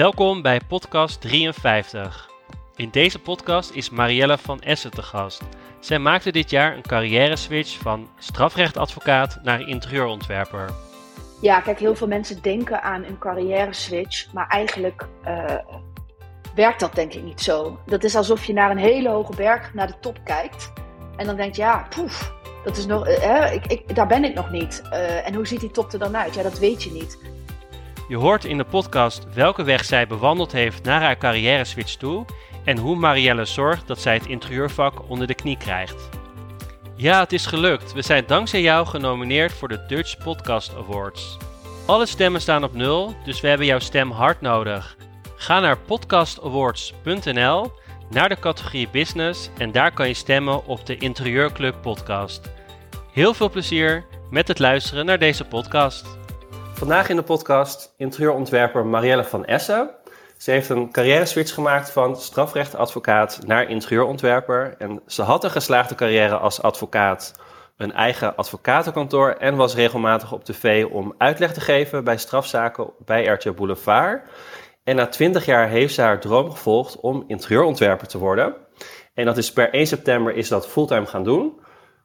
Welkom bij podcast 53. In deze podcast is Marielle van Essen te gast. Zij maakte dit jaar een carrière switch van strafrechtadvocaat naar interieurontwerper. Ja, kijk, heel veel mensen denken aan een carrière switch, maar eigenlijk uh, werkt dat denk ik niet zo. Dat is alsof je naar een hele hoge berg naar de top kijkt en dan denkt, ja, poef, dat is nog, uh, ik, ik, daar ben ik nog niet. Uh, en hoe ziet die top er dan uit? Ja, dat weet je niet. Je hoort in de podcast welke weg zij bewandeld heeft naar haar carrière switch toe en hoe Marielle zorgt dat zij het interieurvak onder de knie krijgt. Ja, het is gelukt. We zijn dankzij jou genomineerd voor de Dutch Podcast Awards. Alle stemmen staan op nul, dus we hebben jouw stem hard nodig. Ga naar podcastawards.nl, naar de categorie Business en daar kan je stemmen op de Interieurclub podcast. Heel veel plezier met het luisteren naar deze podcast. Vandaag in de podcast interieurontwerper Marielle van Essen. Ze heeft een carrière switch gemaakt van strafrechtadvocaat naar interieurontwerper. En ze had een geslaagde carrière als advocaat, een eigen advocatenkantoor en was regelmatig op tv om uitleg te geven bij strafzaken bij RTL Boulevard. En na 20 jaar heeft ze haar droom gevolgd om interieurontwerper te worden. En dat is per 1 september is dat fulltime gaan doen.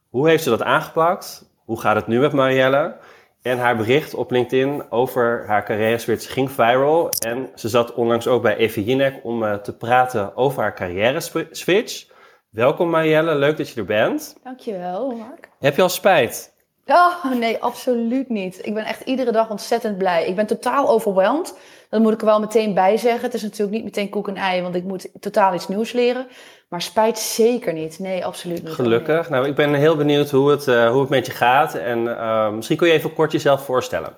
Hoe heeft ze dat aangepakt? Hoe gaat het nu met Marielle? En haar bericht op LinkedIn over haar carrière switch ging viral. En ze zat onlangs ook bij Evie Jinek om uh, te praten over haar carrière switch. Welkom Marielle, leuk dat je er bent. Dankjewel Mark. Heb je al spijt? Oh nee, absoluut niet. Ik ben echt iedere dag ontzettend blij. Ik ben totaal overweldigd. Dat moet ik er wel meteen bij zeggen. Het is natuurlijk niet meteen koek en ei, want ik moet totaal iets nieuws leren. Maar spijt zeker niet. Nee, absoluut niet. Gelukkig. Nou, ik ben heel benieuwd hoe het, uh, hoe het met je gaat. En uh, misschien kun je even kort jezelf voorstellen.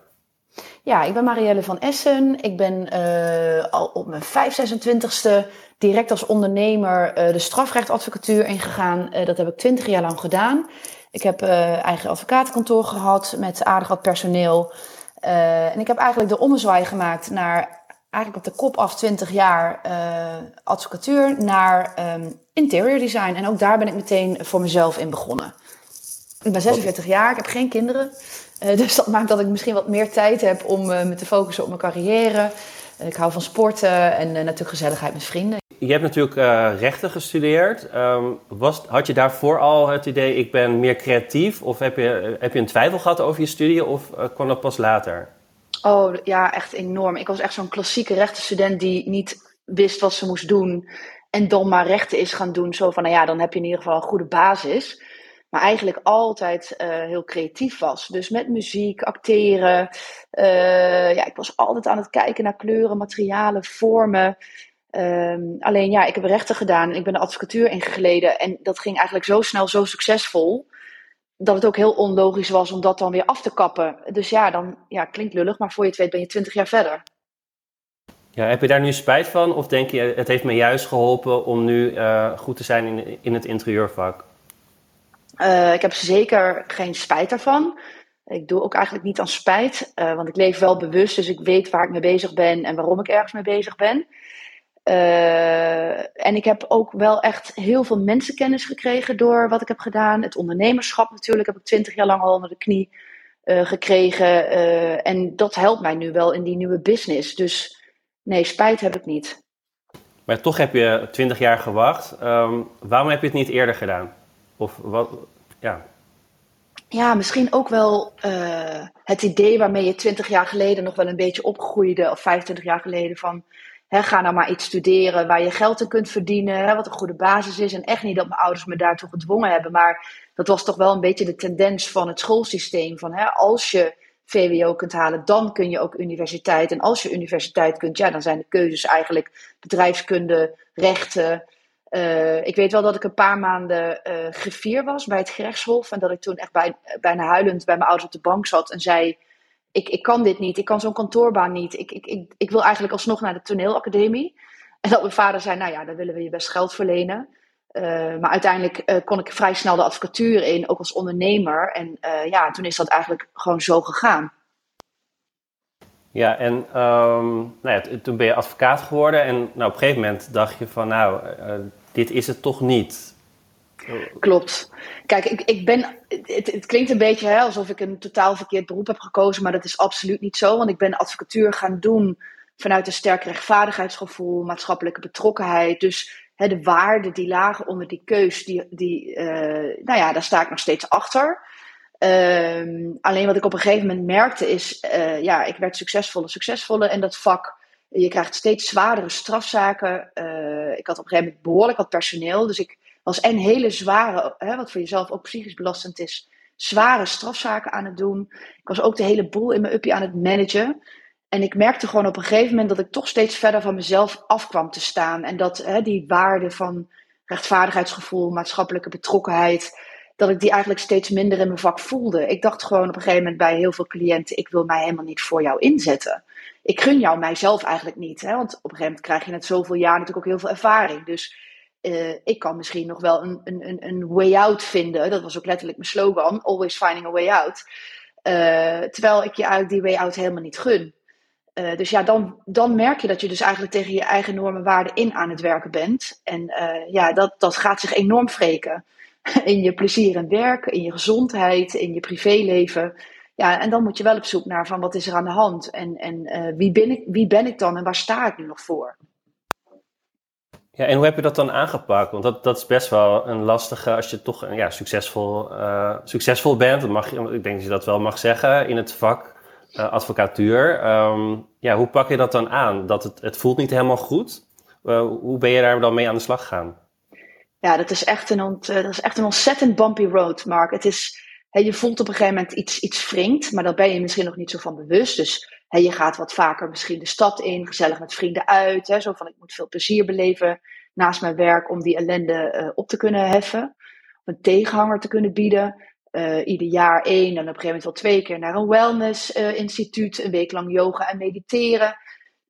Ja, ik ben Marielle van Essen. Ik ben uh, al op mijn 526ste direct als ondernemer de strafrechtadvocatuur ingegaan. dat heb ik 20 jaar lang gedaan. Ik heb eigen advocatenkantoor gehad met aardig wat personeel. En ik heb eigenlijk de ommezwaai gemaakt naar eigenlijk op de kop af 20 jaar uh, advocatuur naar um, interior design. En ook daar ben ik meteen voor mezelf in begonnen. Ik ben 46 jaar, ik heb geen kinderen. Uh, dus dat maakt dat ik misschien wat meer tijd heb om me te focussen op mijn carrière. ik hou van sporten en natuurlijk gezelligheid met vrienden. Je hebt natuurlijk rechten gestudeerd. Um, was, had je daarvoor al het idee, ik ben meer creatief? Of heb je, heb je een twijfel gehad over je studie of kwam dat pas later? Oh ja, echt enorm. Ik was echt zo'n klassieke rechtenstudent die niet wist wat ze moest doen. En dan maar rechten is gaan doen. Zo van, nou ja, dan heb je in ieder geval een goede basis. Maar eigenlijk altijd heel creatief was. Dus met muziek, acteren. Ja, ik was altijd aan het kijken naar kleuren, materialen, vormen. Um, alleen ja, ik heb rechten gedaan. Ik ben de advocatuur ingegleden. En dat ging eigenlijk zo snel, zo succesvol dat het ook heel onlogisch was om dat dan weer af te kappen. Dus ja, dan ja, klinkt lullig, maar voor je het weet ben je twintig jaar verder. Ja, heb je daar nu spijt van? Of denk je, het heeft me juist geholpen om nu uh, goed te zijn in, in het interieurvak? Uh, ik heb zeker geen spijt ervan. Ik doe ook eigenlijk niet aan spijt, uh, want ik leef wel bewust, dus ik weet waar ik mee bezig ben en waarom ik ergens mee bezig ben. Uh, en ik heb ook wel echt heel veel mensenkennis gekregen door wat ik heb gedaan. Het ondernemerschap natuurlijk heb ik twintig jaar lang al onder de knie uh, gekregen. Uh, en dat helpt mij nu wel in die nieuwe business. Dus nee, spijt heb ik niet. Maar toch heb je twintig jaar gewacht. Um, waarom heb je het niet eerder gedaan? Of wat, ja. Ja, misschien ook wel het idee waarmee je twintig jaar geleden nog wel een beetje opgroeide. Of 25 jaar geleden van ga nou maar iets studeren waar je geld in kunt verdienen, wat een goede basis is. En echt niet dat mijn ouders me daartoe gedwongen hebben, maar dat was toch wel een beetje de tendens van het schoolsysteem. Van als je VWO kunt halen, dan kun je ook universiteit. En als je universiteit kunt, ja, dan zijn de keuzes eigenlijk bedrijfskunde, rechten. Uh, ik weet wel dat ik een paar maanden uh, was bij het gerechtshof. En dat ik toen echt bij, bijna huilend bij mijn ouders op de bank zat en zei ik, ik kan dit niet, ik kan zo'n kantoorbaan niet. Ik, ik, ik, ik wil eigenlijk alsnog naar de toneelacademie. En dat mijn vader zei, nou ja, dan willen we je best geld verlenen. Uh, maar uiteindelijk uh, kon ik vrij snel de advocatuur in, ook als ondernemer. En uh, ja, toen is dat eigenlijk gewoon zo gegaan. Ja, en um, nou ja, toen ben je advocaat geworden. En nou, op een gegeven moment dacht je van, nou, dit is het toch niet. Klopt. Kijk, ik, ik ben, het, het klinkt een beetje alsof ik een totaal verkeerd beroep heb gekozen, maar dat is absoluut niet zo. Want ik ben advocatuur gaan doen vanuit een sterk rechtvaardigheidsgevoel, maatschappelijke betrokkenheid. Dus hè, de waarden die lagen onder die keus, die, die, uh, nou ja, daar sta ik nog steeds achter. Ehm, alleen wat ik op een gegeven moment merkte is, uh, ja, ik werd succesvoller, succesvoller en dat vak. Je krijgt steeds zwaardere strafzaken. Uh, ik had op een gegeven moment behoorlijk wat personeel. Dus ik was en hele zware, hè, wat voor jezelf ook psychisch belastend is, zware strafzaken aan het doen. Ik was ook de hele boel in mijn uppie aan het managen. En ik merkte gewoon op een gegeven moment dat ik toch steeds verder van mezelf af kwam te staan. En dat hè, die waarde van rechtvaardigheidsgevoel, maatschappelijke betrokkenheid, dat ik die eigenlijk steeds minder in mijn vak voelde. Ik dacht gewoon op een gegeven moment bij heel veel cliënten: ik wil mij helemaal niet voor jou inzetten. Ik gun jou mijzelf eigenlijk niet. Hè? Want op een gegeven moment krijg je net zoveel jaar natuurlijk ook heel veel ervaring. Dus uh, ik kan misschien nog wel een, een, een way out vinden. Dat was ook letterlijk mijn slogan: always finding a way out. Uh, terwijl ik je eigenlijk die way out helemaal niet gun. Uh, dus ja, dan, dan merk je dat je dus eigenlijk tegen je eigen normen waarden in aan het werken bent. En ja, dat, dat gaat zich enorm wreken. In je plezier en werk, in je gezondheid, in je privéleven. Ja, en dan moet je wel op zoek naar van wat is er aan de hand. En, en wie, ben ik, wie ben ik dan en waar sta ik nu nog voor? Ja, en hoe heb je dat dan aangepakt? Want dat, dat is best wel een lastige, als je toch ja, succesvol, uh, succesvol bent, mag je, ik denk dat je dat wel mag zeggen, in het vak uh, advocatuur. Um, ja, hoe pak je dat dan aan? Dat het, het voelt niet helemaal goed. Uh, hoe ben je daar dan mee aan de slag gegaan? Ja, dat is echt een, ont, dat is echt een ontzettend bumpy road, Mark. Het is, hè, je voelt op een gegeven moment iets, iets wringt, maar daar ben je misschien nog niet zo van bewust. Dus He, je gaat wat vaker misschien de stad in, gezellig met vrienden uit. Hè, zo van ik moet veel plezier beleven naast mijn werk om die ellende uh, op te kunnen heffen. Een tegenhanger te kunnen bieden. Uh, ieder jaar één en op een gegeven moment wel twee keer naar een wellness uh, instituut. Een week lang yoga en mediteren.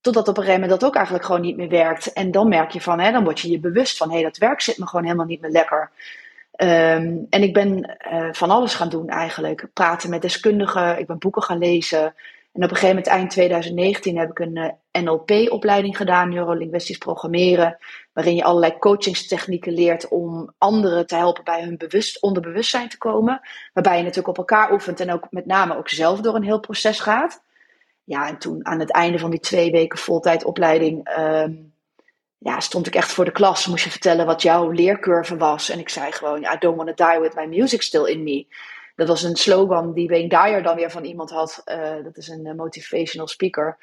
Totdat op een gegeven moment dat ook eigenlijk gewoon niet meer werkt. En dan merk je van, hè, dan word je je bewust van, hé, dat werk zit me gewoon helemaal niet meer lekker. Um, en ik ben van alles gaan doen eigenlijk. Praten met deskundigen, ik ben boeken gaan lezen. En op een gegeven moment, eind 2019, heb ik een eh, NLP-opleiding gedaan, neurolinguistisch programmeren, waarin je allerlei coachingstechnieken leert om anderen te helpen bij hun bewust, onderbewustzijn te komen. Waarbij je natuurlijk op elkaar oefent en ook met name ook zelf door een heel proces gaat. Ja, en toen aan het einde van die twee weken voltijdopleiding, um, ja, stond ik echt voor de klas. Moest je vertellen wat jouw leercurve was. En ik zei gewoon, I don't want to die with my music still in me. Dat was een slogan die Wayne Dyer dan weer van iemand had. Uh, dat is een uh, motivational speaker.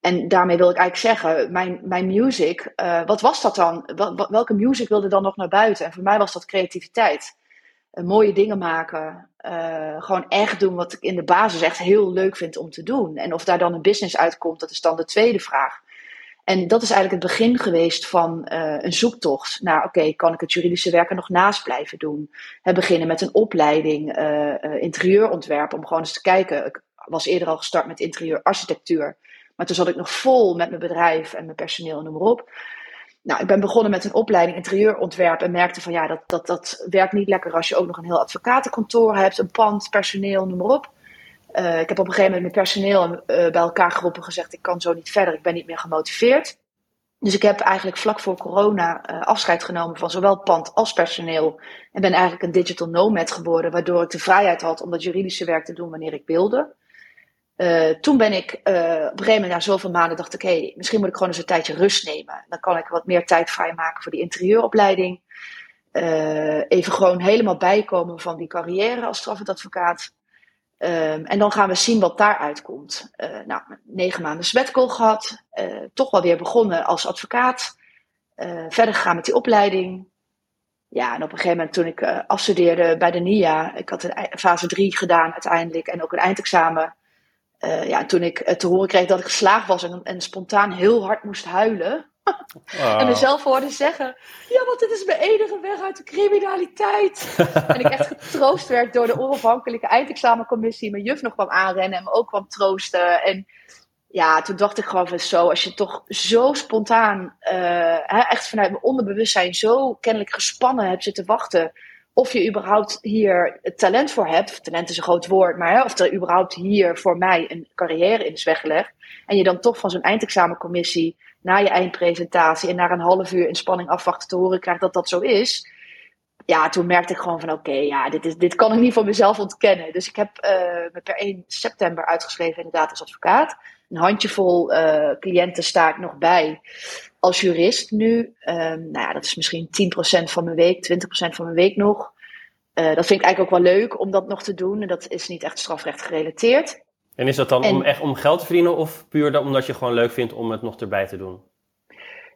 En daarmee wil ik eigenlijk zeggen, mijn, mijn music, uh, wat was dat dan? Wel, welke music wilde dan nog naar buiten? En voor mij was dat creativiteit. mooie dingen maken. gewoon echt doen wat ik in de basis echt heel leuk vind om te doen. En of daar dan een business uitkomt, dat is dan de tweede vraag. En dat is eigenlijk het begin geweest van uh, een zoektocht naar, oké, kan ik het juridische werken nog naast blijven doen? We beginnen met een opleiding uh, uh, interieurontwerp, om gewoon eens te kijken. Ik was eerder al gestart met interieurarchitectuur, maar toen zat ik nog vol met mijn bedrijf en mijn personeel en noem maar op. Nou, ik ben begonnen met een opleiding interieurontwerp en merkte van ja, dat, dat, dat werkt niet lekker als je ook nog een heel advocatenkantoor hebt, een pand, personeel, noem maar op. Uh, ik heb op een gegeven moment met personeel uh, bij elkaar geroepen gezegd: ik kan zo niet verder, ik ben niet meer gemotiveerd. Dus ik heb eigenlijk vlak voor corona uh, afscheid genomen van zowel pand als personeel. En ben eigenlijk een digital nomad geworden, waardoor ik de vrijheid had om dat juridische werk te doen wanneer ik wilde. toen ben ik op een gegeven moment na zoveel maanden dacht ik, hé, hey, misschien moet ik gewoon eens een tijdje rust nemen. Dan kan ik wat meer tijd vrijmaken voor die interieuropleiding. even gewoon helemaal bijkomen van die carrière als strafrechtadvocaat. Um, en dan gaan we zien wat daaruit komt. Uh, nou, negen maanden sabbatical gehad. Uh, toch wel weer begonnen als advocaat. Uh, verder gegaan met die opleiding. Ja, en op een gegeven moment toen ik afstudeerde bij de NIA. Ik had een fase 3 gedaan uiteindelijk. En ook een eindexamen. ja, toen ik te horen kreeg dat ik geslaagd was en, en spontaan heel hard moest huilen. Wow. En mezelf hoorde zeggen: Ja, want dit is mijn enige weg uit de criminaliteit. en ik echt getroost werd door de onafhankelijke eindexamencommissie. Mijn juf nog kwam aanrennen en me ook kwam troosten. En ja, toen dacht ik gewoon van zo, als je toch zo spontaan, uh, echt vanuit mijn onderbewustzijn, zo kennelijk gespannen hebt zitten wachten. Of je überhaupt hier talent voor hebt. Talent is een groot woord, maar hè, of er überhaupt hier voor mij een carrière in is weggelegd. En je dan toch van zo'n eindexamencommissie na je eindpresentatie en na een half uur in spanning afwachten te horen krijgt dat dat zo is. Ja, toen merkte ik gewoon van oké, ja, dit, is, dit kan ik niet voor mezelf ontkennen. Dus ik heb uh, me per 1 september uitgeschreven inderdaad als advocaat. een handjevol uh, cliënten sta ik nog bij als jurist nu. Um, nou ja, dat is misschien 10% van mijn week, 20% van mijn week nog. Uh, dat vind ik eigenlijk ook wel leuk om dat nog te doen. En dat is niet echt strafrecht gerelateerd. En is dat dan om echt om geld te verdienen of puur omdat je gewoon leuk vindt om het nog erbij te doen?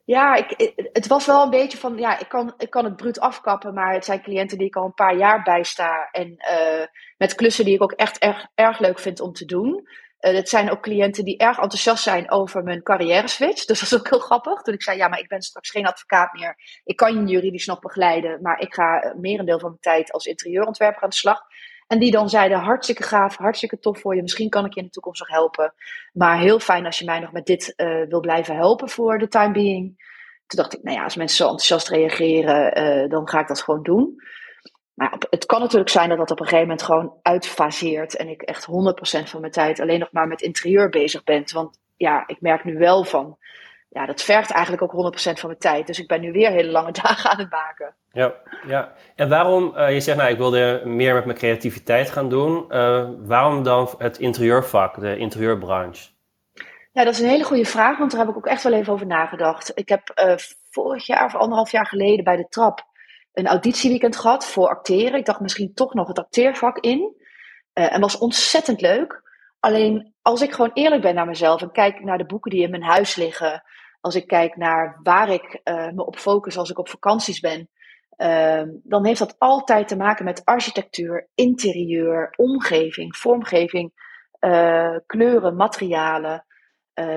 Ja, ik, het was wel een beetje van, ja, ik kan, ik kan het bruut afkappen, maar het zijn cliënten die ik al een paar jaar bijsta. En uh, met klussen die ik ook echt erg, erg leuk vind om te doen. Uh, het zijn ook cliënten die erg enthousiast zijn over mijn carrière switch. Dus dat is ook heel grappig. Toen ik zei, ja, maar ik ben straks geen advocaat meer. Ik kan je juridisch nog begeleiden, maar ik ga merendeel van mijn tijd als interieurontwerper aan de slag. En die dan zeiden: hartstikke gaaf, hartstikke tof voor je. Misschien kan ik je in de toekomst nog helpen. Maar heel fijn als je mij nog met dit uh, wil blijven helpen voor de time being. Toen dacht ik: nou ja, als mensen zo enthousiast reageren, dan ga ik dat gewoon doen. Maar het kan natuurlijk zijn dat dat op een gegeven moment gewoon uitfaseert. En ik echt 100% van mijn tijd alleen nog maar met interieur bezig ben. Want ja, ik merk nu wel van ja, dat vergt eigenlijk ook 100% van mijn tijd. Dus ik ben nu weer hele lange dagen aan het maken. Ja, ja. en waarom, uh, je zegt nou ik wilde meer met mijn creativiteit gaan doen. Uh, waarom dan het interieurvak, de interieurbranche? Ja, dat is een hele goede vraag, want daar heb ik ook echt wel even over nagedacht. Ik heb uh, vorig jaar of anderhalf jaar geleden bij de trap een auditieweekend gehad voor acteren. Ik dacht misschien toch nog het acteervak in. en was ontzettend leuk. Alleen als ik gewoon eerlijk ben naar mezelf en kijk naar de boeken die in mijn huis liggen, als ik kijk naar waar ik uh, me op focus als ik op vakanties ben, uh, dan heeft dat altijd te maken met architectuur, interieur, omgeving, vormgeving, uh, kleuren, materialen.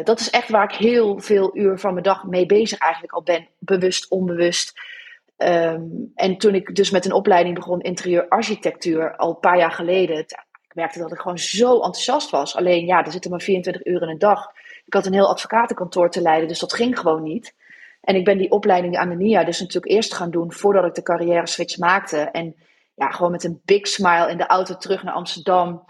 dat is echt waar ik heel veel uur van mijn dag mee bezig eigenlijk al ben, bewust, onbewust. Um, en toen ik dus met een opleiding begon interieurarchitectuur al een paar jaar geleden, ik merkte dat ik gewoon zo enthousiast was. Alleen ja, er zitten maar 24 uur in een dag. Ik had een heel advocatenkantoor te leiden, dus dat ging gewoon niet. En ik ben die opleiding aan de NIA dus natuurlijk eerst gaan doen voordat ik de carrière switch maakte. En ja, gewoon met een big smile in de auto terug naar Amsterdam.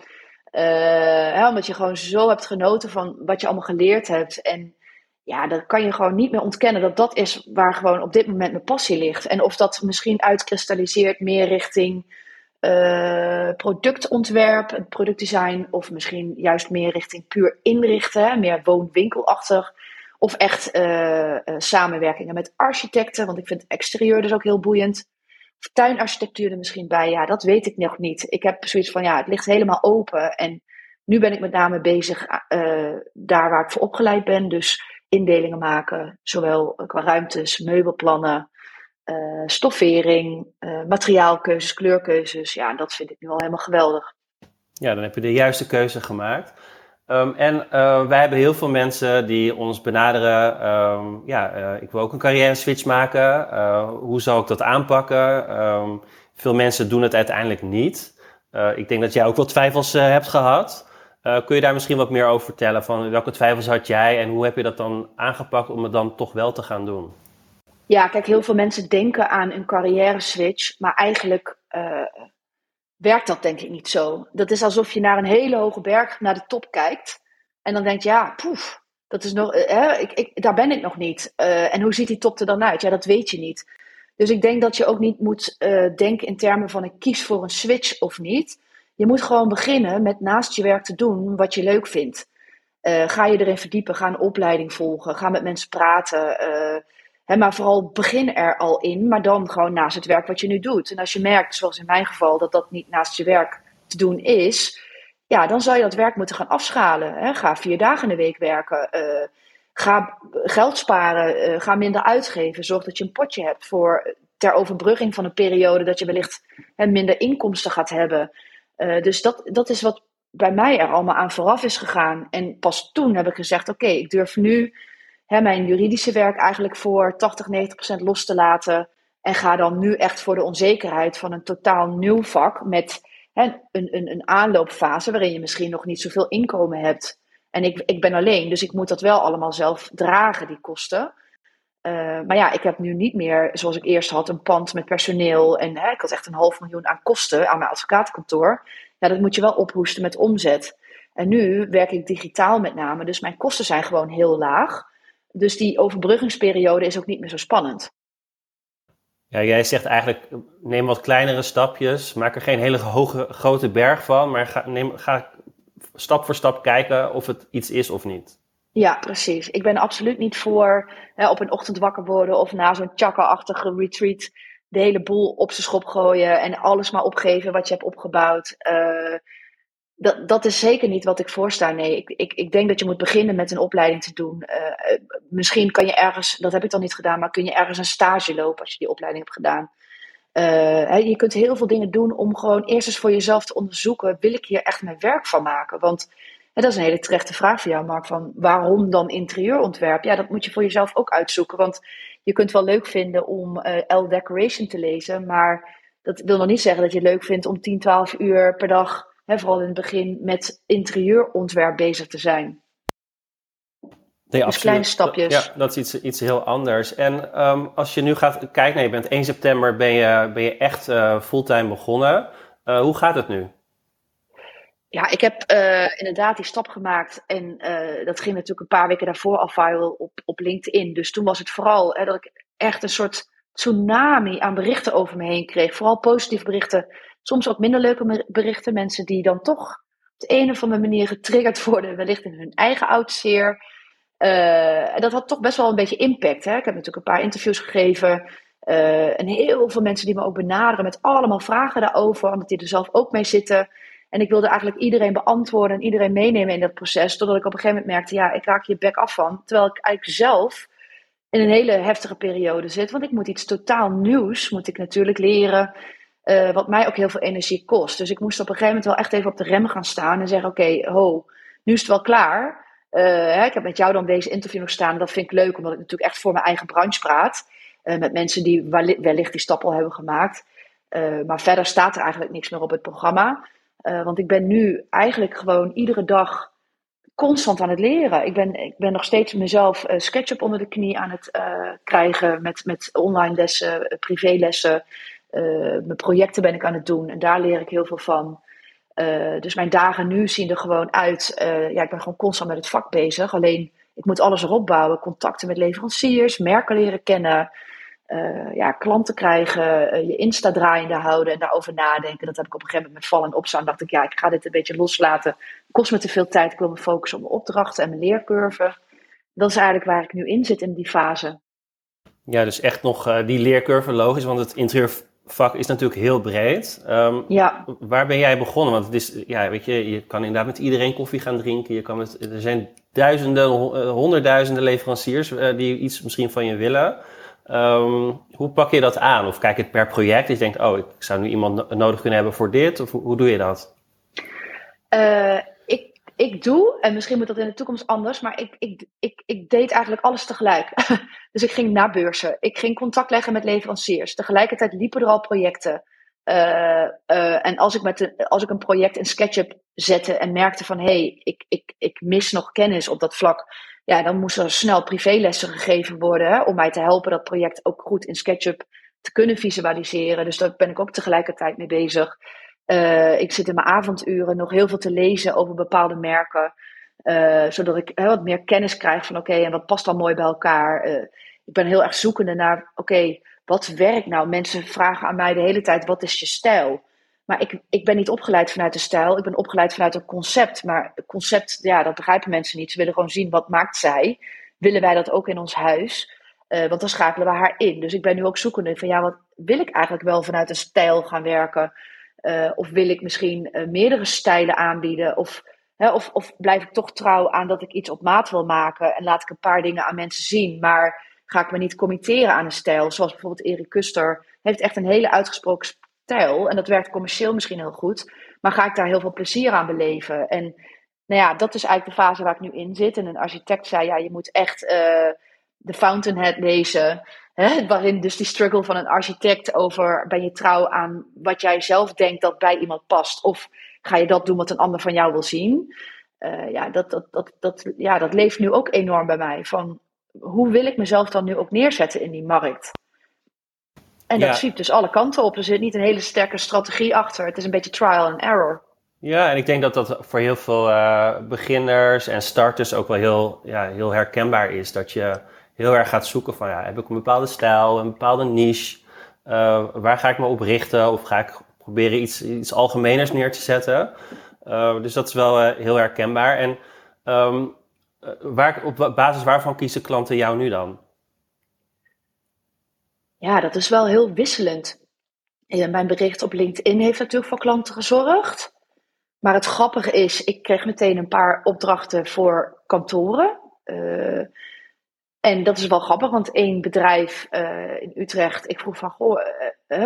Uh, omdat je gewoon zo hebt genoten van wat je allemaal geleerd hebt. En ja, dat kan je gewoon niet meer ontkennen dat dat is waar gewoon op dit moment mijn passie ligt. En of dat misschien uitkristalliseert meer richting uh, productontwerp, productdesign, of misschien juist meer richting puur inrichten, meer woon-winkelachtig. Of echt uh, uh, samenwerkingen met architecten, want ik vind exterieur dus ook heel boeiend. Of tuinarchitectuur er misschien bij, ja, dat weet ik nog niet. Ik heb zoiets van, ja, het ligt helemaal open. En nu ben ik met name bezig daar waar ik voor opgeleid ben. Dus indelingen maken, zowel qua ruimtes, meubelplannen, uh, stoffering, uh, materiaalkeuzes, kleurkeuzes. Ja, dat vind ik nu al helemaal geweldig. Ja, dan heb je de juiste keuze gemaakt. Um, en wij hebben heel veel mensen die ons benaderen. Um, ja, ik wil ook een carrière switch maken. hoe zou ik dat aanpakken? Um, veel mensen doen het uiteindelijk niet. ik denk dat jij ook wel twijfels hebt gehad. Kun je daar misschien wat meer over vertellen? Van welke twijfels had jij en hoe heb je dat dan aangepakt om het dan toch wel te gaan doen? Ja, kijk, heel veel mensen denken aan een carrière switch, maar eigenlijk uh, werkt dat denk ik niet zo. Dat is alsof je naar een hele hoge berg, naar de top kijkt en dan denkt, ja, poef, dat is nog, uh, ik, ik, daar ben ik nog niet. En hoe ziet die top er dan uit? Ja, dat weet je niet. Dus ik denk dat je ook niet moet denken in termen van ik kies voor een switch of niet. Je moet gewoon beginnen met naast je werk te doen wat je leuk vindt. ga je erin verdiepen, ga een opleiding volgen, ga met mensen praten maar vooral begin er al in, maar dan gewoon naast het werk wat je nu doet. En als je merkt, zoals in mijn geval, dat dat niet naast je werk te doen is, ja, dan zou je dat werk moeten gaan afschalen. Ga vier dagen in de week werken. Uh, ga geld sparen. Ga minder uitgeven. Zorg dat je een potje hebt voor ter overbrugging van een periode dat je wellicht minder inkomsten gaat hebben. Uh, dus dat, dat is wat bij mij er allemaal aan vooraf is gegaan. En pas toen heb ik gezegd: oké, ik durf nu hè, mijn juridische werk eigenlijk voor 80, 90 procent los te laten. En ga dan nu echt voor de onzekerheid van een totaal nieuw vak met hè, een, een, een aanloopfase waarin je misschien nog niet zoveel inkomen hebt. En ik, ik ben alleen, dus ik moet dat wel allemaal zelf dragen, die kosten. Uh, maar ja, ik heb nu niet meer, zoals ik eerst had, een pand met personeel. En hè, ik had echt een half miljoen aan kosten aan mijn advocatenkantoor. Ja, dat moet je wel ophoesten met omzet. En nu werk ik digitaal met name, dus mijn kosten zijn gewoon heel laag. Dus die overbruggingsperiode is ook niet meer zo spannend. Ja, jij zegt eigenlijk, neem wat kleinere stapjes, maak er geen hele hoge, grote berg van, maar ga, neem, ga stap voor stap kijken of het iets is of niet. Ja, precies. Ik ben absoluut niet voor hè, op een ochtend wakker worden of na zo'n chakka-achtige retreat de hele boel op zijn schop gooien en alles maar opgeven wat je hebt opgebouwd. Uh, dat, dat is zeker niet wat ik voorsta. Nee, ik, ik, ik denk dat je moet beginnen met een opleiding te doen. Uh, misschien kan je ergens, dat heb ik dan niet gedaan, maar kun je ergens een stage lopen als je die opleiding hebt gedaan. Uh, je kunt heel veel dingen doen om gewoon eerst eens voor jezelf te onderzoeken: wil ik hier echt mijn werk van maken? Want dat is een hele terechte vraag voor jou, Mark. Van waarom dan interieurontwerp? Ja, dat moet je voor jezelf ook uitzoeken. Want je kunt wel leuk vinden om uh, L Decoration te lezen, maar dat wil nog niet zeggen dat je het leuk vindt om 10, 12 uur per dag hè, vooral in het begin, met interieurontwerp bezig te zijn. Nee, dus kleine stapjes. Ja, dat is iets, iets heel anders. En um, als je nu gaat kijken, nou, je bent 1 september ben je, ben je echt uh, fulltime begonnen. Uh, hoe gaat het nu? Ja, ik heb uh, inderdaad die stap gemaakt. En dat ging natuurlijk een paar weken daarvoor al viral op, op LinkedIn. Dus toen was het vooral hè, dat ik echt een soort tsunami aan berichten over me heen kreeg. Vooral positieve berichten soms ook minder leuke berichten. Mensen die dan toch op de een of andere manier getriggerd worden, wellicht in hun eigen oud zeer. Uh, en dat had toch best wel een beetje impact. Hè? Ik heb natuurlijk een paar interviews gegeven. En heel veel mensen die me ook benaderen met allemaal vragen daarover, omdat die er zelf ook mee zitten. En ik wilde eigenlijk iedereen beantwoorden en iedereen meenemen in dat proces. Totdat ik op een gegeven moment merkte, ja, ik raak hier back af van. Terwijl ik eigenlijk zelf in een hele heftige periode zit. Want ik moet iets totaal nieuws, moet ik natuurlijk leren. Uh, wat mij ook heel veel energie kost. Dus ik moest op een gegeven moment wel echt even op de rem gaan staan en zeggen: Oké, ho, nu is het wel klaar. Uh, hè, ik heb met jou dan deze interview nog staan. Dat vind ik leuk, omdat ik natuurlijk echt voor mijn eigen branche praat. Uh, met mensen die wellicht die stap al hebben gemaakt. maar verder staat er eigenlijk niks meer op het programma. Want ik ben nu eigenlijk gewoon iedere dag constant aan het leren. Ik ben, ik ben nog steeds mezelf SketchUp onder de knie aan het krijgen. Met, met online lessen, privélessen. Mijn projecten ben ik aan het doen en daar leer ik heel veel van. Dus mijn dagen nu zien er gewoon uit. Ja, ik ben gewoon constant met het vak bezig. Alleen ik moet alles erop bouwen. Contacten met leveranciers, merken leren kennen. Ja, klanten krijgen, je Insta draaiende houden en daarover nadenken. Dat heb ik op een gegeven moment met vallen en opstaan. dacht ik, ja, ik ga dit een beetje loslaten. Kost me te veel tijd. Ik wil me focussen op mijn opdrachten en mijn leercurve. Dat is eigenlijk waar ik nu in zit in die fase. Ja, dus echt nog die leercurve, logisch. Want het interieur vak is natuurlijk heel breed. Um, ja. Waar ben jij begonnen? Want het is, ja, weet je, je kan inderdaad met iedereen koffie gaan drinken. Je kan met, er zijn duizenden, eh, honderdduizenden leveranciers die iets misschien van je willen. Um, hoe pak je dat aan? Of kijk je het per project? Dus je denkt, oh, ik zou nu iemand nodig kunnen hebben voor dit. Of hoe, hoe doe je dat? Uh, ik doe, en misschien moet dat in de toekomst anders, maar ik, ik, ik, ik deed eigenlijk alles tegelijk. dus ik ging naar beurzen. Ik ging contact leggen met leveranciers. Tegelijkertijd liepen er al projecten. Uh, uh, en als ik, met de, als ik een project in SketchUp zette en merkte van hé, hey, ik, ik, ik mis nog kennis op dat vlak. Ja, dan moesten er snel privélessen gegeven worden om mij te helpen dat project ook goed in SketchUp te kunnen visualiseren. Dus daar ben ik ook tegelijkertijd mee bezig. Uh, ik zit in mijn avonduren nog heel veel te lezen over bepaalde merken. Uh, zodat ik wat meer kennis krijg van oké, en wat past dan mooi bij elkaar. Uh, ik ben heel erg zoekende naar oké, wat werkt nou? Mensen vragen aan mij de hele tijd, wat is je stijl? Maar ik, ik ben niet opgeleid vanuit de stijl, ik ben opgeleid vanuit een concept. Maar het concept, ja, dat begrijpen mensen niet. Ze willen gewoon zien, wat maakt zij? Willen wij dat ook in ons huis? want dan schakelen we haar in. Dus ik ben nu ook zoekende van ja, wat wil ik eigenlijk wel vanuit een stijl gaan werken? Uh, of wil ik misschien uh, meerdere stijlen aanbieden? Of, hè, of, of blijf ik toch trouw aan dat ik iets op maat wil maken en laat ik een paar dingen aan mensen zien, maar ga ik me niet committeren aan een stijl? Zoals bijvoorbeeld Erik Kuster heeft echt een hele uitgesproken en dat werkt commercieel misschien heel goed, maar ga ik daar heel veel plezier aan beleven? En nou ja, dat is eigenlijk de fase waar ik nu in zit. En een architect zei, ja, je moet echt uh, de Fountainhead lezen. Hè, waarin dus die struggle van een architect over ben je trouw aan wat jij zelf denkt dat bij iemand past. Of ga je dat doen wat een ander van jou wil zien. Uh, ja, dat, dat, dat, dat, ja, dat leeft nu ook enorm bij mij. Van hoe wil ik mezelf dan nu ook neerzetten in die markt? En dat ziet dus alle kanten op. Er zit niet een hele sterke strategie achter. Het is een beetje trial and error. Ja, en ik denk dat dat voor heel veel uh, beginners en starters ook wel heel, ja, heel herkenbaar is. Dat je heel erg gaat zoeken van, ja, heb ik een bepaalde stijl, een bepaalde niche? Uh, waar ga ik me op richten? Of ga ik proberen iets, iets algemeners neer te zetten? Uh, dus dat is wel heel herkenbaar. En um, waar, op basis waarvan kiezen klanten jou nu dan? Ja, dat is wel heel wisselend. mijn bericht op LinkedIn heeft natuurlijk voor klanten gezorgd. Maar het grappige is, ik kreeg meteen een paar opdrachten voor kantoren. Uh, en dat is wel grappig, want één bedrijf uh, in Utrecht, ik vroeg van, goh,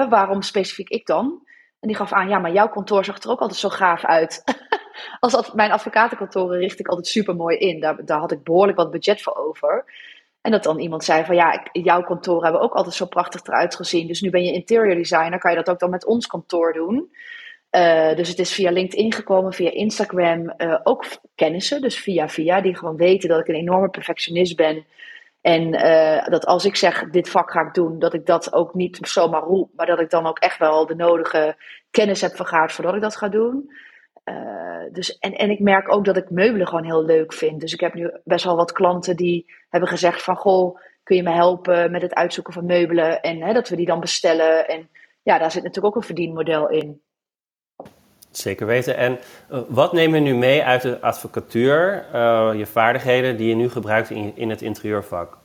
waarom specifiek ik dan? En die gaf aan, ja, maar jouw kantoor zag er ook altijd zo gaaf uit. Als mijn advocatenkantoren richt ik altijd super mooi in. Daar, daar had ik behoorlijk wat budget voor over. En dat dan iemand zei van, ja, jouw kantoor hebben ook altijd zo prachtig eruit gezien. Dus nu ben je interior designer, kan je dat ook dan met ons kantoor doen? Uh, dus het is via LinkedIn gekomen, via Instagram, uh, ook kennissen, dus via via, die gewoon weten dat ik een enorme perfectionist ben. En uh, dat als ik zeg, dit vak ga ik doen, dat ik dat ook niet zomaar roep, maar dat ik dan ook echt wel de nodige kennis heb vergaard voordat ik dat ga doen. Dus, en, en ik merk ook dat ik meubelen gewoon heel leuk vind. Dus ik heb nu best wel wat klanten die hebben gezegd van, goh, kun je me helpen met het uitzoeken van meubelen? En hè, dat we die dan bestellen. En ja, daar zit natuurlijk ook een verdienmodel in. Zeker weten. En uh, wat neem je nu mee uit de advocatuur, uh, je vaardigheden die je nu gebruikt in, in het interieurvak?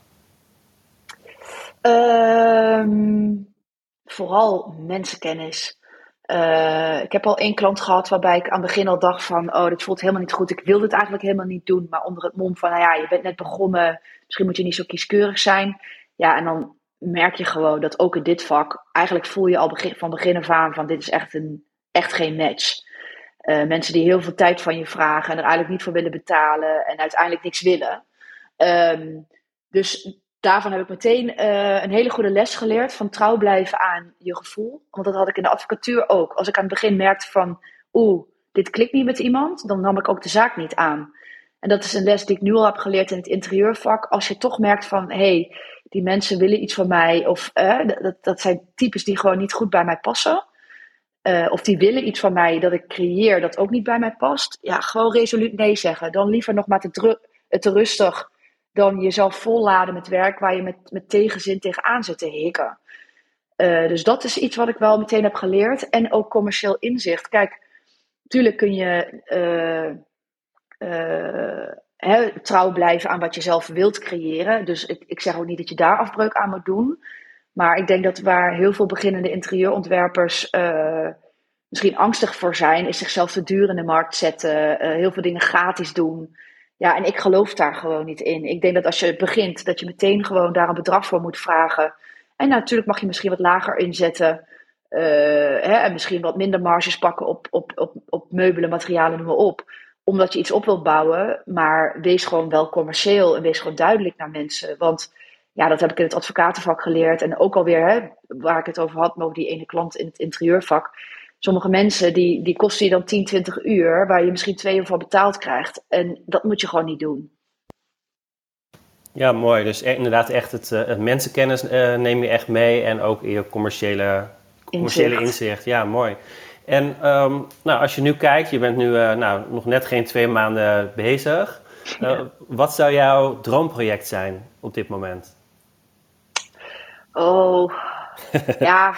Um, vooral mensenkennis. Uh, ik heb al één klant gehad waarbij ik aan het begin al dacht van, oh, dit voelt helemaal niet goed. Ik wil dit eigenlijk helemaal niet doen, maar onder het mom van, nou ja, je bent net begonnen, misschien moet je niet zo kieskeurig zijn. Ja, en dan merk je gewoon dat ook in dit vak, eigenlijk voel je al begin, van begin af aan van, dit is echt een echt geen match. Uh, mensen die heel veel tijd van je vragen en er eigenlijk niet voor willen betalen en uiteindelijk niks willen. Um, dus daarvan heb ik meteen uh, een hele goede les geleerd van trouw blijven aan je gevoel. Want dat had ik in de advocatuur ook. Als ik aan het begin merkte van, oeh, dit klikt niet met iemand, dan nam ik ook de zaak niet aan. En dat is een les die ik nu al heb geleerd in het interieurvak. Als je toch merkt van, hé, hey, die mensen willen iets van mij, of uh, dat, dat zijn types die gewoon niet goed bij mij passen uh, of die willen iets van mij dat ik creëer dat ook niet bij mij past. Ja, gewoon resoluut nee zeggen. Dan liever nog maar te, te rustig dan jezelf volladen met werk waar je met, met tegenzin tegenaan zit te hikken. Uh, dus dat is iets wat ik wel meteen heb geleerd. En ook commercieel inzicht. Kijk, natuurlijk kun je uh, hè, trouw blijven aan wat je zelf wilt creëren. Dus ik, ik zeg ook niet dat je daar afbreuk aan moet doen. Maar ik denk dat waar heel veel beginnende interieurontwerpers misschien angstig voor zijn, is zichzelf te duur in de markt zetten, heel veel dingen gratis doen. Ja, en ik geloof daar gewoon niet in. Ik denk dat als je begint, dat je meteen gewoon daar een bedrag voor moet vragen. En natuurlijk mag je misschien wat lager inzetten. Uh, hè, en misschien wat minder marges pakken op, op, op, op meubelen, materialen, noem maar op. Omdat je iets op wilt bouwen. Maar wees gewoon wel commercieel en wees gewoon duidelijk naar mensen. Want ja, dat heb ik in het advocatenvak geleerd. En ook alweer, hè, waar ik het over had, over die ene klant in het interieurvak. Sommige mensen die, die kosten je dan 10, 20 uur, waar je misschien twee uur voor betaald krijgt. En dat moet je gewoon niet doen. Ja, mooi. Dus e-, inderdaad echt het, uh, het mensenkennis uh, neem je echt mee en ook je commerciële, commerciële inzicht. inzicht. Ja, mooi. En um, nou, als je nu kijkt, je bent nu uh, nou, nog net geen twee maanden bezig. Ja. Wat zou jouw droomproject zijn op dit moment? Oh, ja.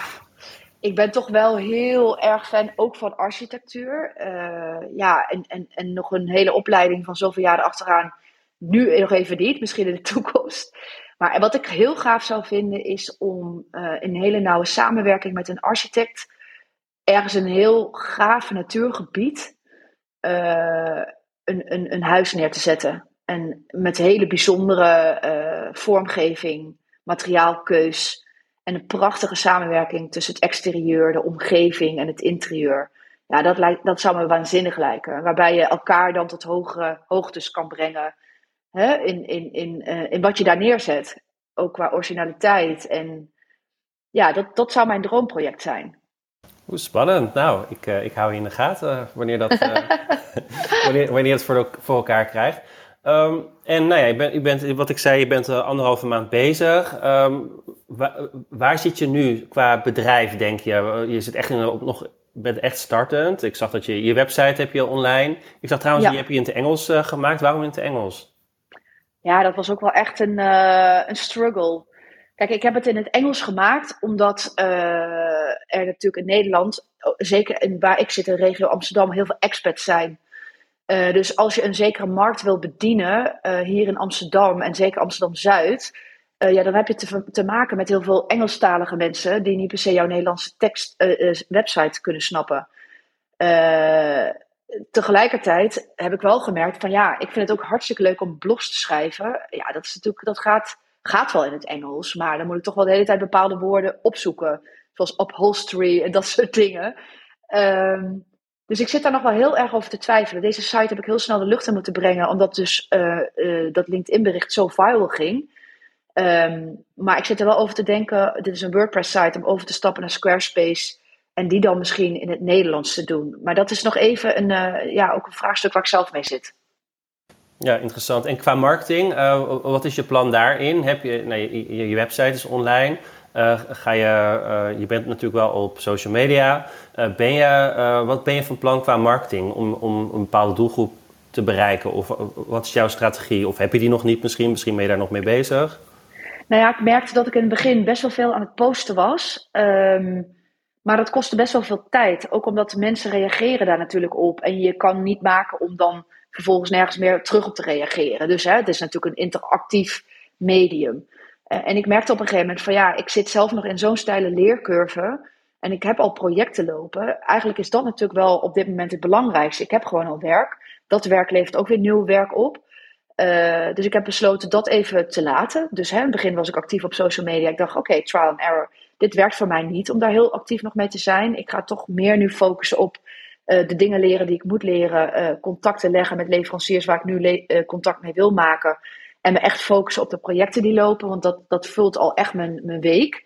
Ik ben toch wel heel erg fan ook van architectuur. Uh, ja, en, en, en nog een hele opleiding van zoveel jaren achteraan. Nu nog even niet, misschien in de toekomst. Maar wat ik heel gaaf zou vinden is om uh, een hele nauwe samenwerking met een architect ergens een heel gaaf natuurgebied uh, een, een, een huis neer te zetten. En met hele bijzondere vormgeving, materiaalkeus en een prachtige samenwerking tussen het exterieur, de omgeving en het interieur. Ja, dat, lijkt, dat zou me waanzinnig lijken. Waarbij je elkaar dan tot hogere hoogtes kan brengen hè, in, in, in, uh, in wat je daar neerzet. Ook qua originaliteit. En ja, dat, dat zou mijn droomproject zijn. Hoe spannend. Nou, ik, uh, ik hou je in de gaten wanneer, dat, uh, wanneer, wanneer het voor, voor elkaar krijgt. Um, en nou ja, je bent, je bent, wat ik zei, je bent uh, anderhalve maand bezig. Um, waar, waar, zit je nu qua bedrijf, denk je? Je zit echt in, op, nog, bent echt startend. Ik zag dat je je website heb je online. Ik zag trouwens, ja. je hebt je in het Engels uh, gemaakt. Waarom in het Engels? Ja, dat was ook wel echt een, uh, een struggle. Kijk, ik heb het in het Engels gemaakt, omdat er natuurlijk in Nederland, zeker in, waar ik zit in de regio Amsterdam, heel veel expats zijn. Dus als je een zekere markt wil bedienen, hier in Amsterdam en zeker Amsterdam-Zuid, ja, dan heb je te, te, maken met heel veel Engelstalige mensen die niet per se jouw Nederlandse tekst, website kunnen snappen tegelijkertijd heb ik wel gemerkt van ja, ik vind het ook hartstikke leuk om blogs te schrijven. Ja, dat is natuurlijk, dat gaat, gaat wel in het Engels, maar dan moet ik toch wel de hele tijd bepaalde woorden opzoeken. Zoals upholstery en dat soort dingen. Ehm, dus ik zit daar nog wel heel erg over te twijfelen. Deze site heb ik heel snel de lucht in moeten brengen, omdat dus uh, uh, dat LinkedIn-bericht zo viral ging. Ehm, maar ik zit er wel over te denken, dit is een WordPress-site, om over te stappen naar Squarespace en die dan misschien in het Nederlands te doen. Maar dat is nog even een, uh, ja, ook een vraagstuk waar ik zelf mee zit. Ja, interessant. En qua marketing, wat is je plan daarin? Heb je, nee, je, je website is online. Uh, ga je, je bent natuurlijk wel op social media. ben je, wat ben je van plan qua marketing om, om een bepaalde doelgroep te bereiken? Of wat is jouw strategie? Of heb je die nog niet misschien? Misschien ben je daar nog mee bezig? Nou ja, ik merkte dat ik in het begin best wel veel aan het posten was. Um, maar dat kostte best wel veel tijd. Ook omdat de mensen reageren daar natuurlijk op. En je kan niet maken om dan vervolgens nergens meer terug op te reageren. Dus hè, het is natuurlijk een interactief medium. Uh, en ik merkte op een gegeven moment van ja, ik zit zelf nog in zo'n steile leercurve. En ik heb al projecten lopen. Eigenlijk is dat natuurlijk wel op dit moment het belangrijkste. Ik heb gewoon al werk. Dat werk levert ook weer nieuw werk op. Uh, dus ik heb besloten dat even te laten. Dus hè, in het begin was ik actief op social media. Ik dacht, oké, trial and error dit werkt voor mij niet om daar heel actief nog mee te zijn. Ik ga toch meer nu focussen op uh, de dingen leren die ik moet leren. Contacten leggen met leveranciers waar ik nu contact mee wil maken. En me echt focussen op de projecten die lopen, want dat, dat vult al echt mijn, mijn week.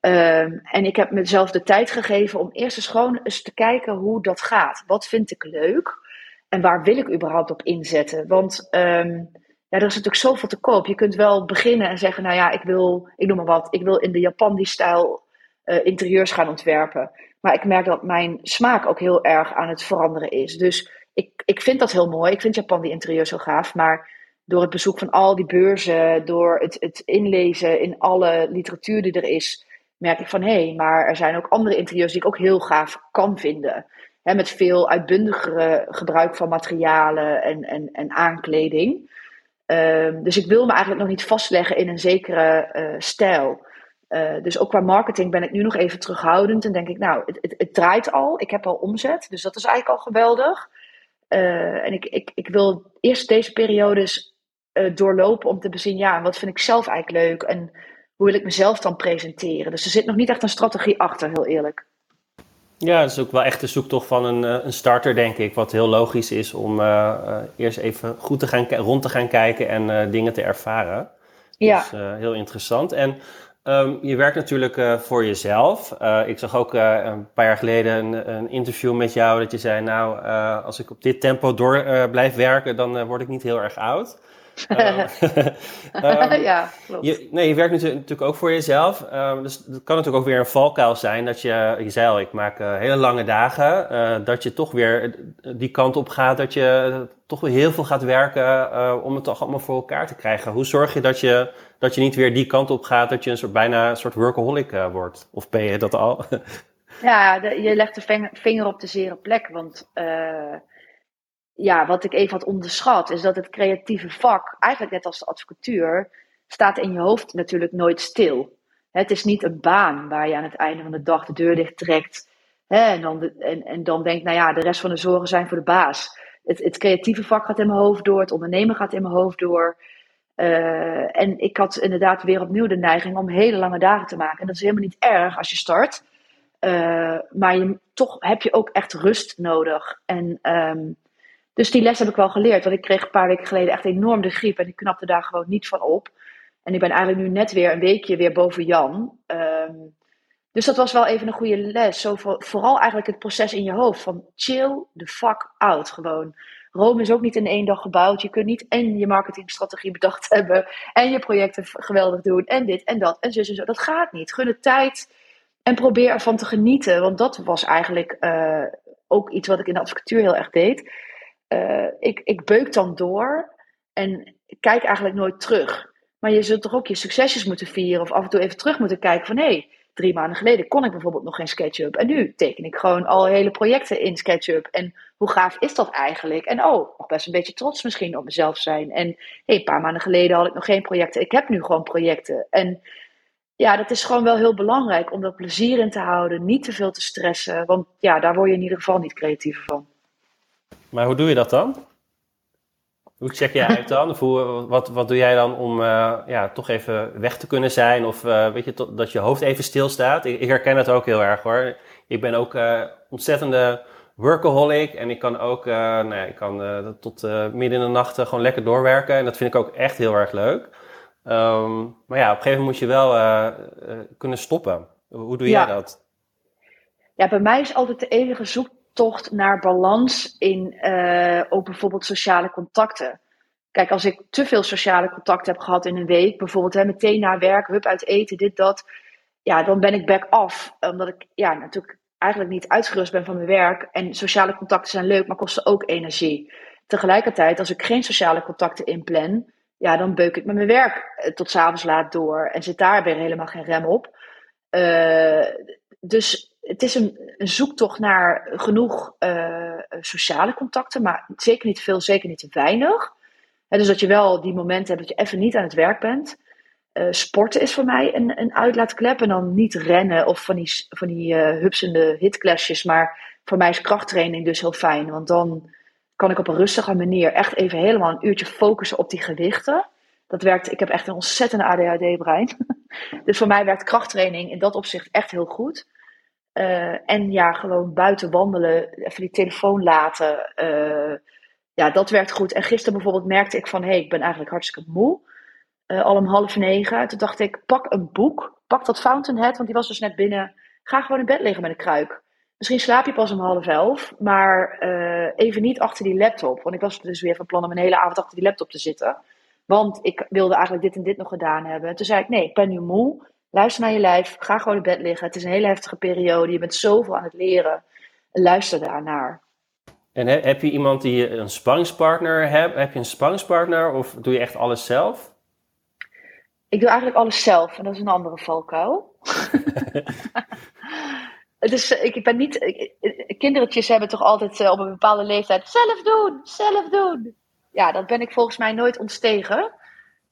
Um, en ik heb mezelf de tijd gegeven om eerst eens gewoon eens te kijken hoe dat gaat. Wat vind ik leuk? En waar wil ik überhaupt op inzetten? Want um, ja, er is natuurlijk zoveel te koop. Je kunt wel beginnen en zeggen, nou ja, ik wil, ik noem maar wat, ik wil in de Japandi-stijl uh, interieurs gaan ontwerpen. Maar ik merk dat mijn smaak ook heel erg aan het veranderen is. Dus ik, ik vind dat heel mooi. Ik vind Japandi interieurs heel gaaf. Maar door het bezoek van al die beurzen, door het, het inlezen in alle literatuur die er is, merk ik van hé, hey, maar er zijn ook andere interieurs die ik ook heel gaaf kan vinden. Met veel uitbundigere gebruik van materialen en, en, en aankleding. Um, dus ik wil me eigenlijk nog niet vastleggen in een zekere uh, stijl. Uh, dus ook qua marketing ben ik nu nog even terughoudend. En denk ik, nou, het, het, draait al. Ik heb al omzet. Dus dat is eigenlijk al geweldig. Uh, en ik, ik, ik wil eerst deze periodes doorlopen om te bezien, ja, wat vind ik zelf eigenlijk leuk? En hoe wil ik mezelf dan presenteren? Dus er zit nog niet echt een strategie achter, heel eerlijk. Ja, dat is ook wel echt de zoektocht van een, eh, een starter, denk ik. Wat heel logisch is om uh, uh, eerst even goed te gaan, rond te gaan kijken en dingen te ervaren. Ja. Dus heel interessant. En um, je werkt natuurlijk voor jezelf. ik zag ook een paar jaar geleden een, een, interview met jou dat je zei: Nou, als ik op dit tempo door blijf werken, dan word ik niet heel erg oud. Um, ja, klopt. Je, nee, je werkt natuurlijk ook voor jezelf. Um, dus het kan natuurlijk ook weer een valkuil zijn dat je, je zei al, ik maak uh, hele lange dagen, uh, dat je toch weer die kant op gaat, dat je toch weer heel veel gaat werken uh, om het toch allemaal voor elkaar te krijgen. Hoe zorg je dat je, dat je niet weer die kant op gaat, dat je een soort bijna een soort workaholic wordt? Of ben je dat al? ja, de, je legt de vinger op de zere plek, want ja, wat ik even had onderschat, is dat het creatieve vak, eigenlijk net als de advocatuur, staat in je hoofd natuurlijk nooit stil. Het is niet een baan waar je aan het einde van de dag de deur dicht trekt hè, en, dan en, en dan denkt, nou ja, de rest van de zorgen zijn voor de baas. Het, het creatieve vak gaat in mijn hoofd door, het ondernemen gaat in mijn hoofd door. Uh, en ik had inderdaad weer opnieuw de neiging om hele lange dagen te maken. En dat is helemaal niet erg als je start. Uh, maar je, toch heb je ook echt rust nodig. En um, dus die les heb ik wel geleerd. Want ik kreeg een paar weken geleden echt enorm de griep. En ik knapte daar gewoon niet van op. En ik ben eigenlijk nu net weer een weekje weer boven Jan. Um, dus dat was wel even een goede les. Zo voor, vooral eigenlijk het proces in je hoofd. Van chill the fuck out gewoon. Rome is ook niet in één dag gebouwd. Je kunt niet en je marketingstrategie bedacht hebben. En je projecten geweldig doen. En dit en dat. En zo en zo. Dat gaat niet. Gun het tijd. En probeer ervan te genieten. Want dat was eigenlijk uh, ook iets wat ik in de advocatuur heel erg deed uh, ik, ik beuk dan door en kijk eigenlijk nooit terug. Maar je zult toch ook je succesjes moeten vieren of af en toe even terug moeten kijken van hé, hey, drie maanden geleden kon ik bijvoorbeeld nog geen SketchUp. En nu teken ik gewoon al hele projecten in SketchUp. En hoe gaaf is dat eigenlijk? En oh, nog best een beetje trots misschien op mezelf zijn. En hey, een paar maanden geleden had ik nog geen projecten. Ik heb nu gewoon projecten. En ja, dat is gewoon wel heel belangrijk om dat plezier in te houden. Niet te veel te stressen. Want ja, daar word je in ieder geval niet creatiever van. Maar hoe doe je dat dan? Hoe check jij uit dan? Of hoe, wat, wat doe jij dan om uh, ja, toch even weg te kunnen zijn? Of uh, weet je, tot, dat je hoofd even stilstaat? Ik, ik herken het ook heel erg hoor. Ik ben ook uh, ontzettende workaholic. En ik kan ook nou ja, ik kan, tot midden in de nacht gewoon lekker doorwerken. En dat vind ik ook echt heel erg leuk. Um, maar ja, op een gegeven moment moet je wel kunnen stoppen. Hoe doe jij dat? Ja, bij mij is altijd de enige zoek tocht naar balans in uh, ook bijvoorbeeld sociale contacten. Kijk, als ik te veel sociale contacten heb gehad in een week, bijvoorbeeld hè, meteen na werk, hup uit eten, dit, dat, ja, dan ben ik back off. Omdat ik ja, natuurlijk eigenlijk niet uitgerust ben van mijn werk. En sociale contacten zijn leuk, maar kosten ook energie. Tegelijkertijd, als ik geen sociale contacten inplan, ja, dan beuk ik met mijn werk eh, tot s'avonds laat door en zit daar weer helemaal geen rem op. Uh, dus het is een, een zoektocht naar genoeg uh, sociale contacten, maar zeker niet veel, zeker niet te weinig. dus dat je wel die momenten hebt dat je even niet aan het werk bent. Uh, sporten is voor mij een, een uitlaatklep. En dan niet rennen of van die, van die uh, hupsende hitclashes. Maar voor mij is krachttraining dus heel fijn. Want dan kan ik op een rustige manier echt even helemaal een uurtje focussen op die gewichten. Dat werkt, ik heb echt een ontzettende ADHD-brein. dus voor mij werkt krachttraining in dat opzicht echt heel goed. Uh, en ja, gewoon buiten wandelen, even die telefoon laten. Uh, ja, dat werkt goed. En gisteren bijvoorbeeld merkte ik van, hé, hey, ik ben eigenlijk hartstikke moe. Uh, al om half negen. Toen dacht ik, pak een boek. Pak dat Fountainhead, want die was dus net binnen. Ga gewoon in bed liggen met een kruik. Misschien slaap je pas om half elf, maar even niet achter die laptop. Want ik was dus weer van plan om een hele avond achter die laptop te zitten. Want ik wilde eigenlijk dit en dit nog gedaan hebben. Toen zei ik, nee, ik ben nu moe. Luister naar je lijf. Ga gewoon in bed liggen. Het is een hele heftige periode. Je bent zoveel aan het leren. Luister daarnaar. En heb je iemand die een spanningspartner hebt? Heb je een spanningspartner of doe je echt alles zelf? Ik doe eigenlijk alles zelf en dat is een andere valkuil. dus ik ben niet. Ik, kindertjes hebben toch altijd eh, op een bepaalde leeftijd zelf doen, zelf doen. Ja, dat ben ik volgens mij nooit ontstegen.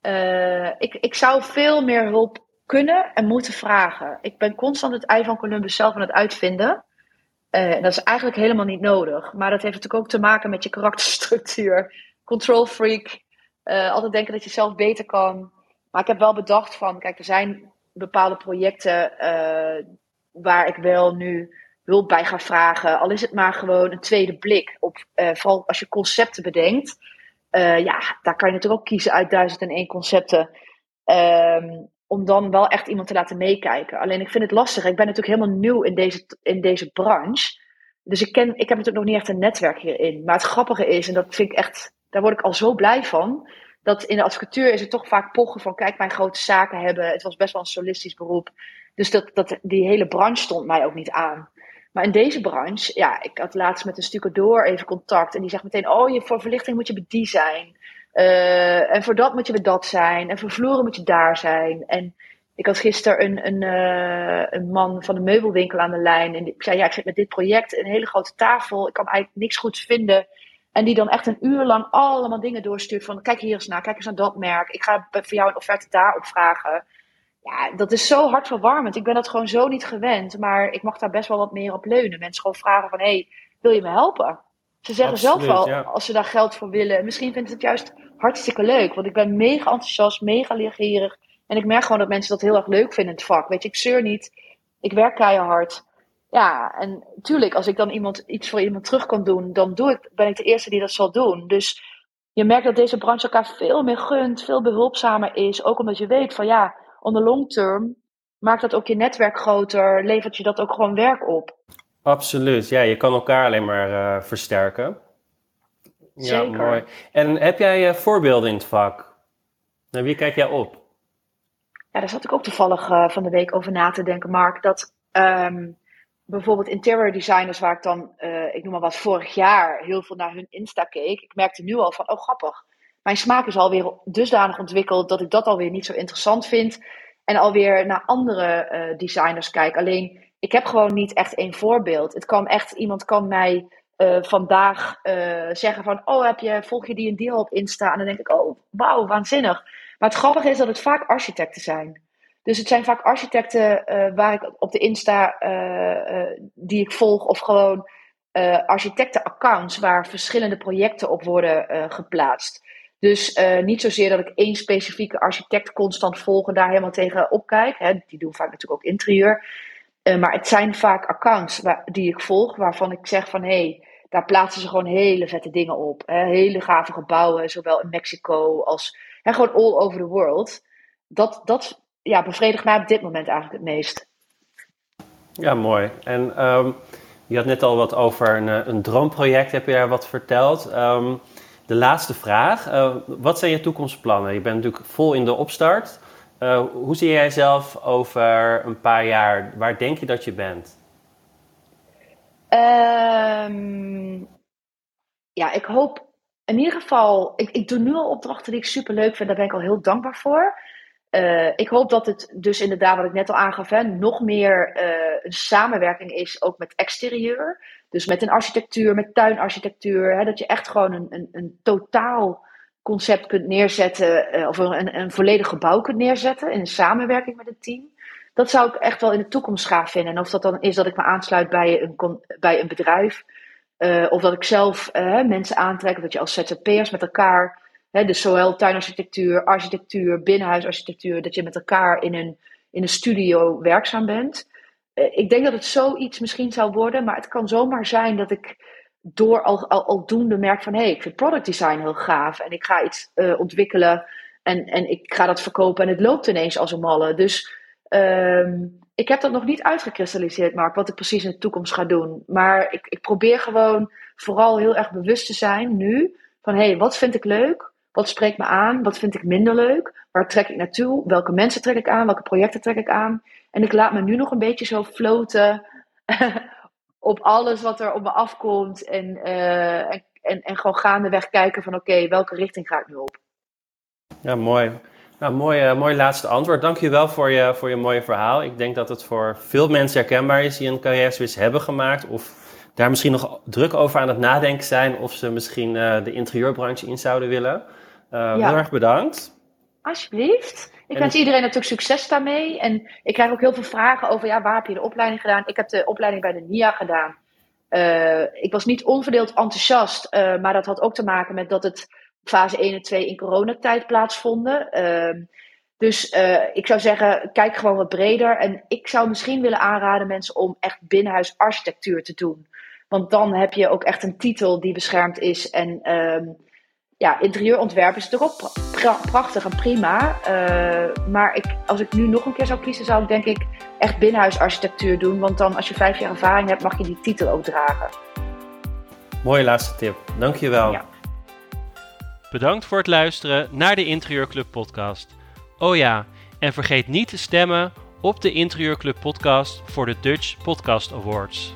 Uh, ik, ik zou veel meer hulp kunnen en moeten vragen. Ik ben constant het ei van Columbus zelf aan het uitvinden. Uh, dat is eigenlijk helemaal niet nodig. Maar dat heeft natuurlijk ook te maken met je karakterstructuur. Control freak. Uh, altijd denken dat je zelf beter kan. Maar ik heb wel bedacht van, kijk, er zijn bepaalde projecten uh, waar ik wel nu hulp bij ga vragen. Al is het maar gewoon een tweede blik. Op, vooral als je concepten bedenkt. ja, daar kan je natuurlijk ook kiezen uit duizend en één concepten. Um, om dan wel echt iemand te laten meekijken. Alleen ik vind het lastig. Ik ben natuurlijk helemaal nieuw in deze, in deze branche. Dus ik, ken, ik heb natuurlijk nog niet echt een netwerk hierin. Maar het grappige is, en dat vind ik echt, daar word ik al zo blij van. Dat in de advocatuur is het toch vaak pochen van kijk, mijn grote zaken hebben. Het was best wel een solistisch beroep. Dus dat, dat, die hele branche stond mij ook niet aan. Maar in deze branche, ja, ik had laatst met een stucadoor even contact. En die zegt meteen, oh, je, voor verlichting moet je bedesign. Uh, en voor dat moet je bij dat zijn. En voor vloeren moet je daar zijn. En ik had gisteren een, een, uh, een man van de meubelwinkel aan de lijn. En ik zei, ja, ik zit met dit project, een hele grote tafel. Ik kan eigenlijk niks goeds vinden. En die dan echt een uur lang allemaal dingen doorstuurt. Van, kijk hier eens naar, kijk eens naar dat merk. Ik ga voor jou een offerte daarop vragen. Ja, dat is zo hartverwarmend. Ik ben dat gewoon zo niet gewend. Maar ik mag daar best wel wat meer op leunen. Mensen gewoon vragen van, hey, wil je me helpen? Ze zeggen zelf wel, als ze daar geld voor willen. Misschien vindt het juist hartstikke leuk. Want ik ben mega enthousiast, mega leergierig. En ik merk gewoon dat mensen dat heel erg leuk vinden in het vak. Weet je, ik zeur niet. Ik werk keihard. Ja, en tuurlijk, als ik dan iemand, iets voor iemand terug kan doen, dan doe ik, ben ik de eerste die dat zal doen. Dus je merkt dat deze branche elkaar veel meer gunt, veel behulpzamer is. Ook omdat je weet van ja, on the long term maakt dat ook je netwerk groter, levert je dat ook gewoon werk op. Absoluut, ja, je kan elkaar alleen maar uh, versterken. Ja, mooi. En heb jij uh, voorbeelden in het vak? Naar wie kijk jij op? Ja, daar zat ik ook toevallig uh, van de week over na te denken, Mark. Dat um, bijvoorbeeld interior designers, waar ik dan, uh, ik noem maar wat, vorig jaar heel veel naar hun Insta keek. Ik merkte nu al van, oh grappig, mijn smaak is alweer dusdanig ontwikkeld dat ik dat alweer niet zo interessant vind. en alweer naar andere designers kijk. Alleen ik heb gewoon niet echt één voorbeeld. Het kan echt, iemand kan mij vandaag zeggen van, oh, heb je, volg je die en die op Insta? En dan denk ik, oh, wauw, waanzinnig. Maar het grappige is dat het vaak architecten zijn. Dus het zijn vaak architecten waar ik op de Insta die ik volg, of gewoon architectenaccounts waar verschillende projecten op worden geplaatst. Dus niet zozeer dat ik één specifieke architect constant volg en daar helemaal tegen opkijk. Hè, die doen vaak natuurlijk ook interieur. Maar het zijn vaak accounts waar, die ik volg waarvan ik zeg van hé, hey, daar plaatsen ze gewoon hele vette dingen op. Hele gave gebouwen, zowel in Mexico als hè, gewoon all over the world. Dat, dat ja, bevredigt mij op dit moment eigenlijk het meest. Ja, mooi. En um, je had net al wat over een, eh, een droomproject, heb je daar wat verteld. Ehm, de laatste vraag. Uh, wat zijn je toekomstplannen? Je bent natuurlijk vol in de opstart. Uh, hoe zie jij jezelf over een paar jaar? Waar denk je dat je bent? Um, ja, ik hoop in ieder geval. Ik, ik doe nu al opdrachten die ik super leuk vind. Daar ben ik al heel dankbaar voor. Uh, ik hoop dat het dus inderdaad, wat ik net al aangaf, hè, nog meer uh, een samenwerking is, ook met exterieur. Dus met een architectuur, met tuinarchitectuur. Hè, dat je echt gewoon een, een, een totaal concept kunt neerzetten, uh, of een, een volledig gebouw kunt neerzetten in samenwerking met het team. Dat zou ik echt wel in de toekomst gaaf vinden. En of dat dan is dat ik me aansluit bij een, bij een bedrijf, of dat ik zelf mensen aantrek, of dat je als ZZP'ers met elkaar dus zowel tuinarchitectuur, architectuur, binnenhuisarchitectuur, dat je met elkaar in een, in een studio werkzaam bent. Eh, ik denk dat het zoiets misschien zou worden, maar het kan zomaar zijn dat ik door al, al, aldoende merk van hé, hey, ik vind product design heel gaaf en ik ga iets uh, ontwikkelen en, en ik ga dat verkopen en het loopt ineens als een malle. Dus um, ik heb dat nog niet uitgekristalliseerd, Mark, wat ik precies in de toekomst ga doen. Maar ik, ik probeer gewoon vooral heel erg bewust te zijn nu van hé, hey, wat vind ik leuk? Wat spreekt me aan? Wat vind ik minder leuk? Waar trek ik naartoe? Welke mensen trek ik aan? Welke projecten trek ik aan? En ik laat me nu nog een beetje zo floten op alles wat er op me afkomt. En, uh, en, en, gewoon gaandeweg kijken van oké, welke richting ga ik nu op? Ja, mooi. Nou, mooi, uh, mooi laatste antwoord. Dank je wel voor je, voor je mooie verhaal. Ik denk dat het voor veel mensen herkenbaar is die een carrière switch hebben gemaakt. Of daar misschien nog druk over aan het nadenken zijn. Of ze misschien uh, de interieurbranche in zouden willen. Uh, Heel erg bedankt. Alsjeblieft. Ik wens iedereen natuurlijk succes daarmee. En ik krijg ook heel veel vragen over, ja, waar heb je de opleiding gedaan? Ik heb de opleiding bij de NIA gedaan. Uh, ik was niet onverdeeld enthousiast, uh, maar dat had ook te maken met dat het fase 1 en 2 in coronatijd plaatsvonden. Uh, dus ik zou zeggen, kijk gewoon wat breder. En ik zou misschien willen aanraden mensen om echt binnenhuisarchitectuur te doen. Want dan heb je ook echt een titel die beschermd is en ehm, ja, interieurontwerp is natuurlijk ook prachtig en prima. Uh, maar ik, als ik nu nog een keer zou kiezen, zou ik denk ik echt binnenhuisarchitectuur doen. Want dan als je vijf jaar ervaring hebt, mag je die titel ook dragen. Mooie laatste tip. Dankjewel. Ja. Bedankt voor het luisteren naar de Interieurclub podcast. Oh ja, en vergeet niet te stemmen op de Interieurclub podcast voor de Dutch Podcast Awards.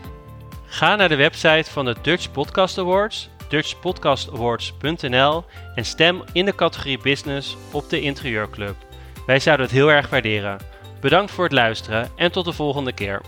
Ga naar de website van de Dutch Podcast Awards dutchpodcastawards.nl en stem in de categorie Business op de Interieurclub. Wij zouden het heel erg waarderen. Bedankt voor het luisteren en tot de volgende keer.